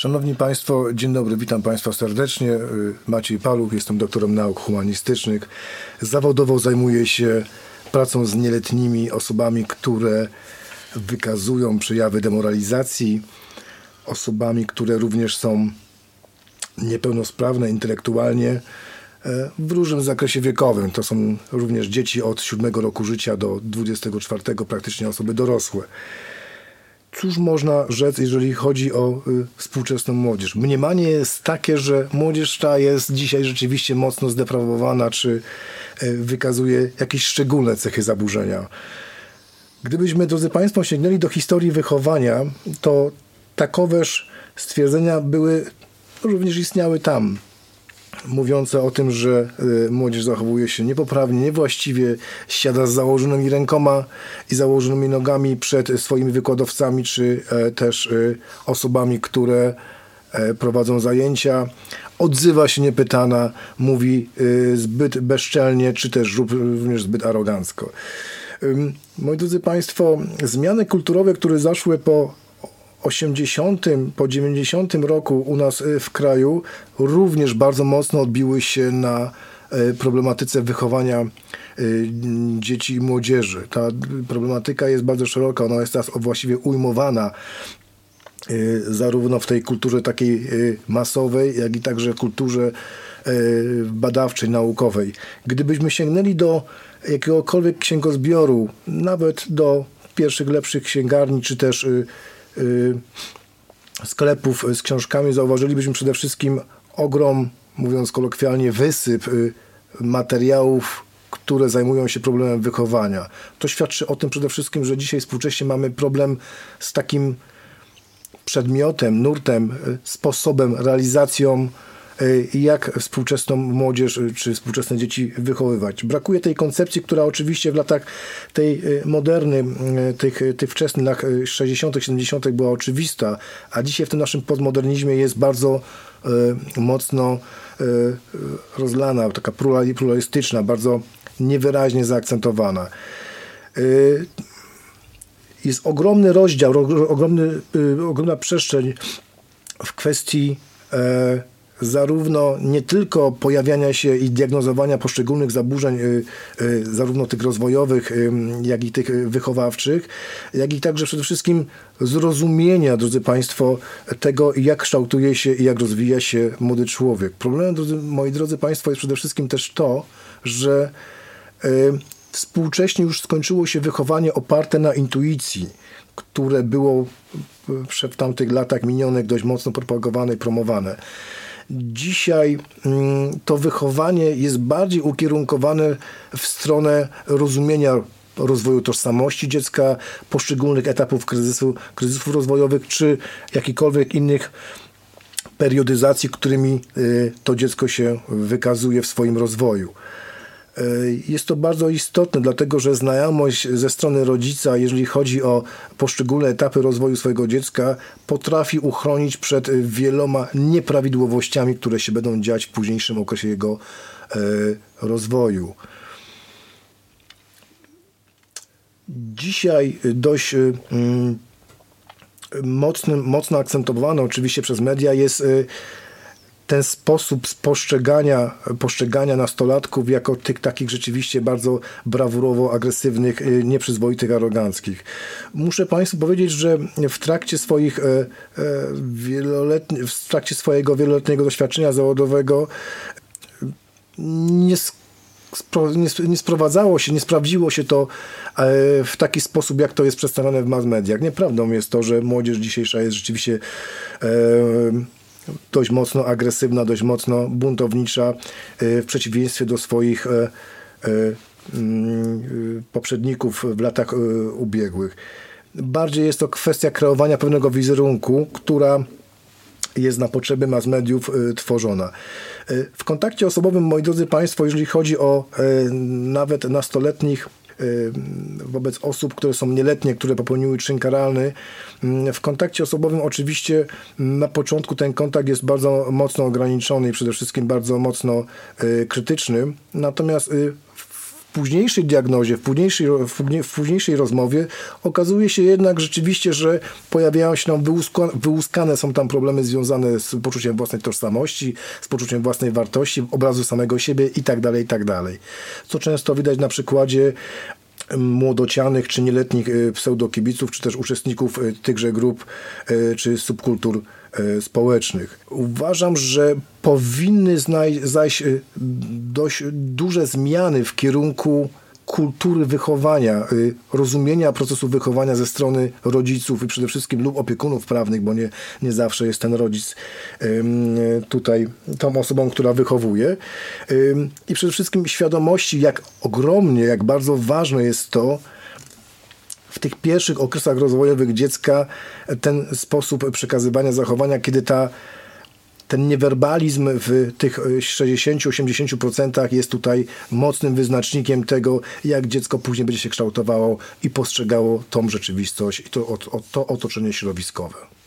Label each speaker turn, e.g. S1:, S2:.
S1: Szanowni Państwo, dzień dobry, witam Państwa serdecznie. Maciej Paluch, jestem doktorem nauk humanistycznych. Zawodowo zajmuję się pracą z nieletnimi osobami, które wykazują przejawy demoralizacji, osobami, które również są niepełnosprawne intelektualnie e, w różnym zakresie wiekowym. To są również dzieci od 7 roku życia do 24, praktycznie osoby dorosłe. Cóż można rzec, jeżeli chodzi o y, współczesną młodzież? Mniemanie jest takie, że młodzież ta jest dzisiaj rzeczywiście mocno zdeprawowana, czy y, wykazuje jakieś szczególne cechy zaburzenia. Gdybyśmy, drodzy Państwo, sięgnęli do historii wychowania, to takoweż stwierdzenia były, również istniały tam mówiące o tym, że y, młodzież zachowuje się niepoprawnie, niewłaściwie, siada z założonymi rękoma i założonymi nogami przed swoimi wykładowcami, czy e, też y, osobami, które e, prowadzą zajęcia. Odzywa się niepytana, mówi y, zbyt bezczelnie, czy też również zbyt arogancko. Moi drodzy Państwo, zmiany kulturowe, które zaszły po 80 po 90 roku u nas y, w kraju również bardzo mocno odbiły się na y, problematyce wychowania y, dzieci i młodzieży. Ta problematyka jest bardzo szeroka, ona jest teraz właściwie ujmowana zarówno w tej kulturze takiej masowej, jak i także kulturze badawczej, naukowej. Gdybyśmy sięgnęli do jakiegokolwiek księgozbioru, nawet do pierwszych lepszych księgarni, czy też sklepów z książkami zauważylibyśmy przede wszystkim ogrom, mówiąc kolokwialnie, wysyp y, materiałów, które zajmują się problemem wychowania. To świadczy o tym przede wszystkim, że dzisiaj współcześnie mamy problem z takim przedmiotem, nurtem, y, sposobem, realizacją Y, jak współczesną młodzież y, czy współczesne dzieci wychowywać. Brakuje tej koncepcji, która oczywiście w latach tej y, moderny, tych, tych wczesnych lat 60., 70. była oczywista, a dzisiaj w tym naszym postmodernizmie jest bardzo mocno rozlana, taka pluralistyczna, bardzo niewyraźnie zaakcentowana. Jest ogromny rozdział, ogromny, ogromna przestrzeń w kwestii zarówno nie tylko pojawiania się i diagnozowania poszczególnych zaburzeń, y, y, zarówno tych rozwojowych, y, jak i tych wychowawczych, jak i także przede wszystkim zrozumienia, drodzy Państwo, tego, jak kształtuje się i jak rozwija się młody człowiek. Problemem, drodzy, moi drodzy Państwo, jest przede wszystkim też to, że współcześnie już skończyło się wychowanie oparte na intuicji, które było w tamtych latach minionych dość mocno propagowane i promowane. Dzisiaj mm, to wychowanie jest bardziej ukierunkowane w stronę rozumienia rozwoju tożsamości dziecka, poszczególnych etapów kryzysu, kryzysów rozwojowych, czy jakichkolwiek innych periodyzacji, którymi y, to dziecko się wykazuje w swoim rozwoju. E, jest to bardzo istotne, dlatego że znajomość ze strony rodzica, jeżeli chodzi o poszczególne etapy rozwoju swojego dziecka, potrafi uchronić przed wieloma nieprawidłowościami, które się będą dziać w późniejszym okresie jego e, rozwoju. Dzisiaj dość mm, mocnym, mocno akcentowany oczywiście przez media jest e, ten sposób postrzegania, postrzegania nastolatków jako tych takich rzeczywiście bardzo brawurowo agresywnych, y, nieprzyzwoitych, aroganckich. Muszę Państwu powiedzieć, że w trakcie swoich e, e, w trakcie swojego wieloletniego doświadczenia zawodowego nie nie, sprowadzało się, nie sprawdziło się to e, w taki sposób, jak to jest przedstawione w mass mediach. Nieprawdą jest to, że młodzież dzisiejsza jest rzeczywiście dość mocno agresywna, dość mocno buntownicza y, w przeciwieństwie do swoich e, e, mm, poprzedników w latach e, ubiegłych. Bardziej jest to kwestia kreowania pewnego wizerunku, która jest na potrzeby mass mediów tworzona. W kontakcie osobowym, moi drodzy Państwo, jeżeli chodzi o nawet nastoletnich wobec osób, które są nieletnie, które popełniły czyn karalny. Mm, w kontakcie osobowym oczywiście na początku ten kontakt jest bardzo mocno ograniczony i przede wszystkim bardzo mocno y, krytyczny. Natomiast y, późniejszej diagnozie, w późniejszej, w później- w późniejszej rozmowie okazuje się jednak rzeczywiście, że pojawiają się wyłuska, wyłuskane są tam problemy związane z poczuciem własnej tożsamości, z poczuciem własnej wartości, obrazu samego siebie i tak dalej, i tak dalej. Co często widać na przykładzie młodocianych czy nieletnich y, pseudokibiców, czy też uczestników y, tychże grup y, czy subkultur społecznych. Uważam, że powinny znaj- zajść dość duże zmiany w kierunku kultury wychowania, y, rozumienia procesu wychowania ze strony rodziców i przede wszystkim lub opiekunów prawnych, bo nie, nie zawsze jest ten rodzic tutaj tą osobą, która wychowuje. I przede wszystkim świadomości, jak ogromnie, jak bardzo ważne jest to, w tych pierwszych okresach rozwojowych dziecka ten sposób przekazywania zachowania, kiedy ta, ten niewerbalizm w tych e, 60-80% jest tutaj mocnym wyznacznikiem tego, jak dziecko później będzie się kształtowało i postrzegało tą rzeczywistość i to, to otoczenie środowiskowe.